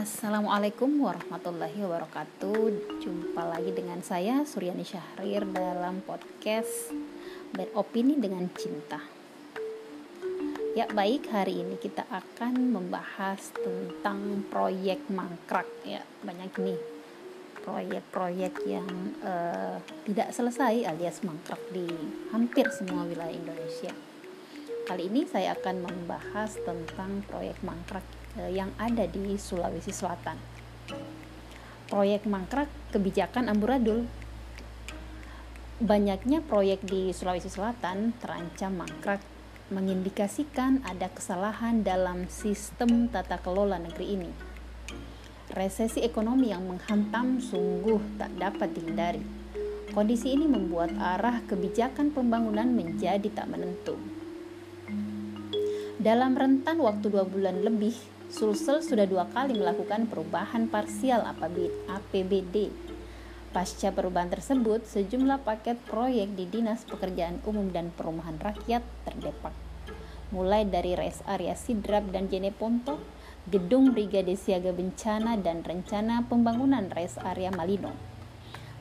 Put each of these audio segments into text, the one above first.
Assalamualaikum warahmatullahi wabarakatuh. Jumpa lagi dengan saya Suryani Syahrir dalam podcast Beropini dengan Cinta. Ya baik hari ini kita akan membahas tentang proyek mangkrak. Ya Banyak nih proyek-proyek yang uh, tidak selesai alias mangkrak di hampir semua wilayah Indonesia. Kali ini saya akan membahas tentang proyek mangkrak yang ada di Sulawesi Selatan. Proyek mangkrak kebijakan amburadul. Banyaknya proyek di Sulawesi Selatan terancam mangkrak mengindikasikan ada kesalahan dalam sistem tata kelola negeri ini. Resesi ekonomi yang menghantam sungguh tak dapat dihindari. Kondisi ini membuat arah kebijakan pembangunan menjadi tak menentu. Dalam rentan waktu dua bulan lebih, Sulsel sudah dua kali melakukan perubahan parsial APBD. Pasca perubahan tersebut, sejumlah paket proyek di Dinas Pekerjaan Umum dan Perumahan Rakyat terdepak. Mulai dari res area Sidrap dan Jeneponto, gedung Brigade Siaga Bencana dan rencana pembangunan res area Malino.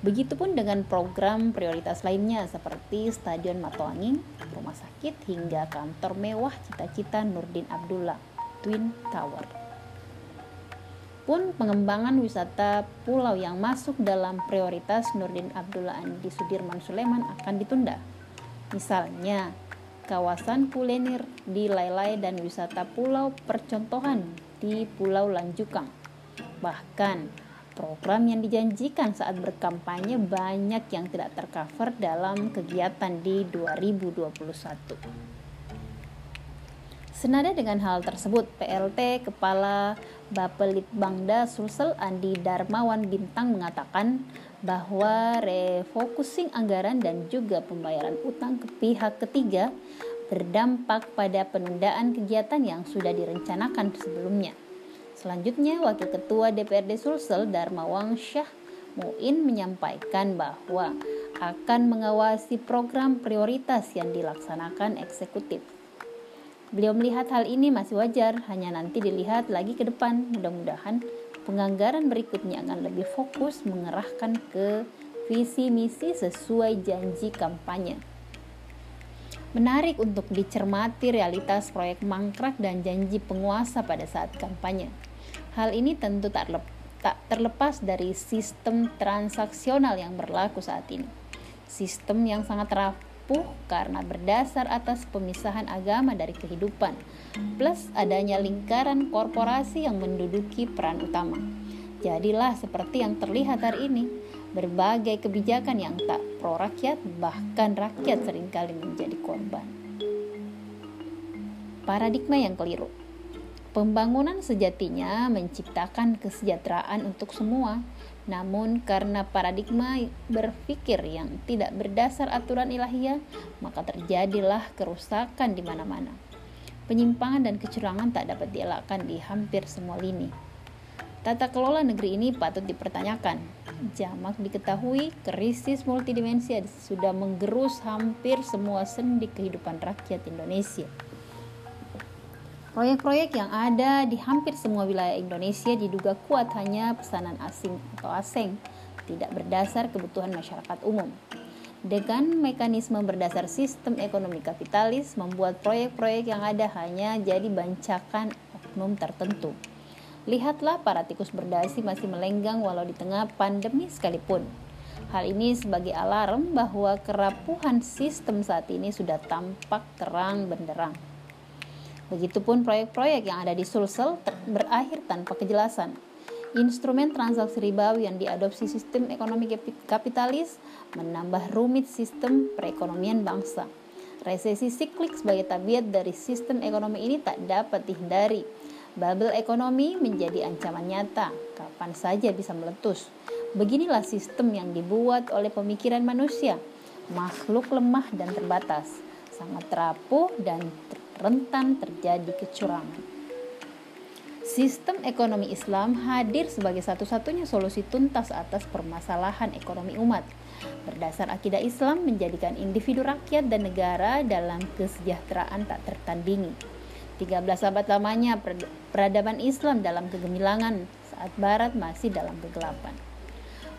Begitupun dengan program prioritas lainnya seperti Stadion Matoanging, rumah sakit hingga kantor mewah cita-cita Nurdin Abdullah. Twin Tower. Pun pengembangan wisata pulau yang masuk dalam prioritas Nurdin Abdullah Andi Sudirman Sulaiman akan ditunda. Misalnya, kawasan kuliner di Lailai dan wisata pulau percontohan di Pulau Lanjukang. Bahkan, program yang dijanjikan saat berkampanye banyak yang tidak tercover dalam kegiatan di 2021. Senada dengan hal tersebut, PLT Kepala Bapelitbangda Sulsel Andi Darmawan Bintang mengatakan bahwa refocusing anggaran dan juga pembayaran utang ke pihak ketiga berdampak pada penundaan kegiatan yang sudah direncanakan sebelumnya. Selanjutnya, Wakil Ketua DPRD Sulsel Darmawang Syah Muin menyampaikan bahwa akan mengawasi program prioritas yang dilaksanakan eksekutif. Beliau melihat hal ini masih wajar, hanya nanti dilihat lagi ke depan. Mudah-mudahan penganggaran berikutnya akan lebih fokus mengerahkan ke visi misi sesuai janji kampanye. Menarik untuk dicermati realitas proyek mangkrak dan janji penguasa pada saat kampanye. Hal ini tentu tak terlepas dari sistem transaksional yang berlaku saat ini. Sistem yang sangat rapuh karena berdasar atas pemisahan agama dari kehidupan, plus adanya lingkaran korporasi yang menduduki peran utama. Jadilah seperti yang terlihat hari ini, berbagai kebijakan yang tak pro rakyat, bahkan rakyat sering kali menjadi korban. Paradigma yang keliru. Pembangunan sejatinya menciptakan kesejahteraan untuk semua, namun karena paradigma berpikir yang tidak berdasar aturan ilahiyah, maka terjadilah kerusakan di mana-mana. Penyimpangan dan kecurangan tak dapat dielakkan di hampir semua lini. Tata kelola negeri ini patut dipertanyakan. Jamak diketahui krisis multidimensi sudah menggerus hampir semua sendi kehidupan rakyat Indonesia. Proyek-proyek yang ada di hampir semua wilayah Indonesia diduga kuat hanya pesanan asing atau asing, tidak berdasar kebutuhan masyarakat umum. Dengan mekanisme berdasar sistem ekonomi kapitalis, membuat proyek-proyek yang ada hanya jadi bancakan oknum tertentu. Lihatlah para tikus berdasi masih melenggang walau di tengah pandemi sekalipun. Hal ini sebagai alarm bahwa kerapuhan sistem saat ini sudah tampak terang benderang. Begitupun proyek-proyek yang ada di Sulsel berakhir tanpa kejelasan. Instrumen transaksi ribawi yang diadopsi sistem ekonomi kapitalis menambah rumit sistem perekonomian bangsa. Resesi siklik sebagai tabiat dari sistem ekonomi ini tak dapat dihindari. Bubble ekonomi menjadi ancaman nyata, kapan saja bisa meletus. Beginilah sistem yang dibuat oleh pemikiran manusia, makhluk lemah dan terbatas, sangat rapuh dan rentan terjadi kecurangan. Sistem ekonomi Islam hadir sebagai satu-satunya solusi tuntas atas permasalahan ekonomi umat. Berdasar akidah Islam menjadikan individu rakyat dan negara dalam kesejahteraan tak tertandingi. 13 abad lamanya peradaban Islam dalam kegemilangan saat Barat masih dalam kegelapan.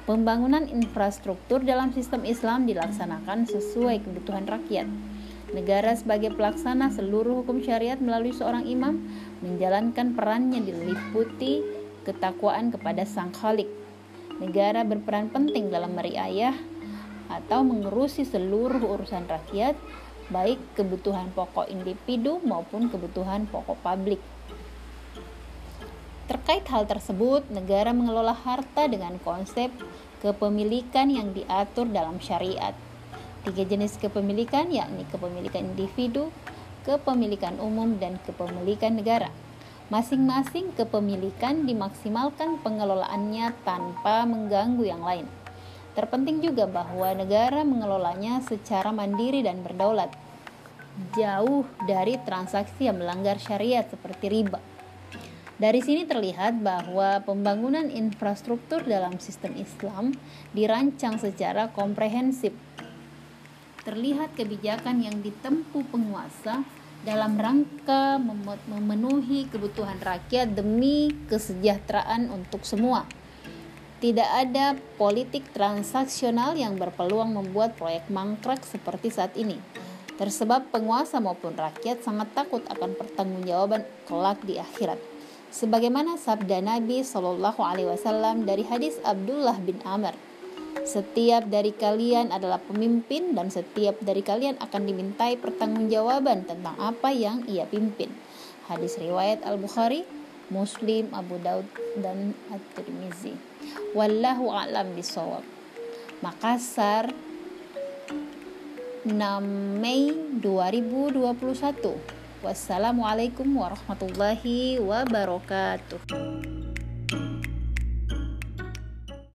Pembangunan infrastruktur dalam sistem Islam dilaksanakan sesuai kebutuhan rakyat. Negara sebagai pelaksana seluruh hukum syariat melalui seorang imam menjalankan perannya diliputi ketakwaan kepada Sang Khalik. Negara berperan penting dalam meriayah atau mengurusi seluruh urusan rakyat, baik kebutuhan pokok individu maupun kebutuhan pokok publik. Terkait hal tersebut, negara mengelola harta dengan konsep kepemilikan yang diatur dalam syariat. Tiga jenis kepemilikan yakni kepemilikan individu, kepemilikan umum, dan kepemilikan negara. Masing-masing kepemilikan dimaksimalkan pengelolaannya tanpa mengganggu yang lain. Terpenting juga bahwa negara mengelolanya secara mandiri dan berdaulat, jauh dari transaksi yang melanggar syariat seperti riba. Dari sini terlihat bahwa pembangunan infrastruktur dalam sistem Islam dirancang secara komprehensif. Terlihat kebijakan yang ditempuh penguasa dalam rangka memenuhi kebutuhan rakyat demi kesejahteraan untuk semua. Tidak ada politik transaksional yang berpeluang membuat proyek mangkrak seperti saat ini. Tersebab penguasa maupun rakyat sangat takut akan pertanggungjawaban kelak di akhirat sebagaimana sabda Nabi Shallallahu Alaihi Wasallam dari hadis Abdullah bin Amr. Setiap dari kalian adalah pemimpin dan setiap dari kalian akan dimintai pertanggungjawaban tentang apa yang ia pimpin. Hadis riwayat Al-Bukhari, Muslim, Abu Daud dan At-Tirmizi. Wallahu a'lam bisawab. Makassar 6 Mei 2021 Wassalamualaikum warahmatullahi wabarakatuh.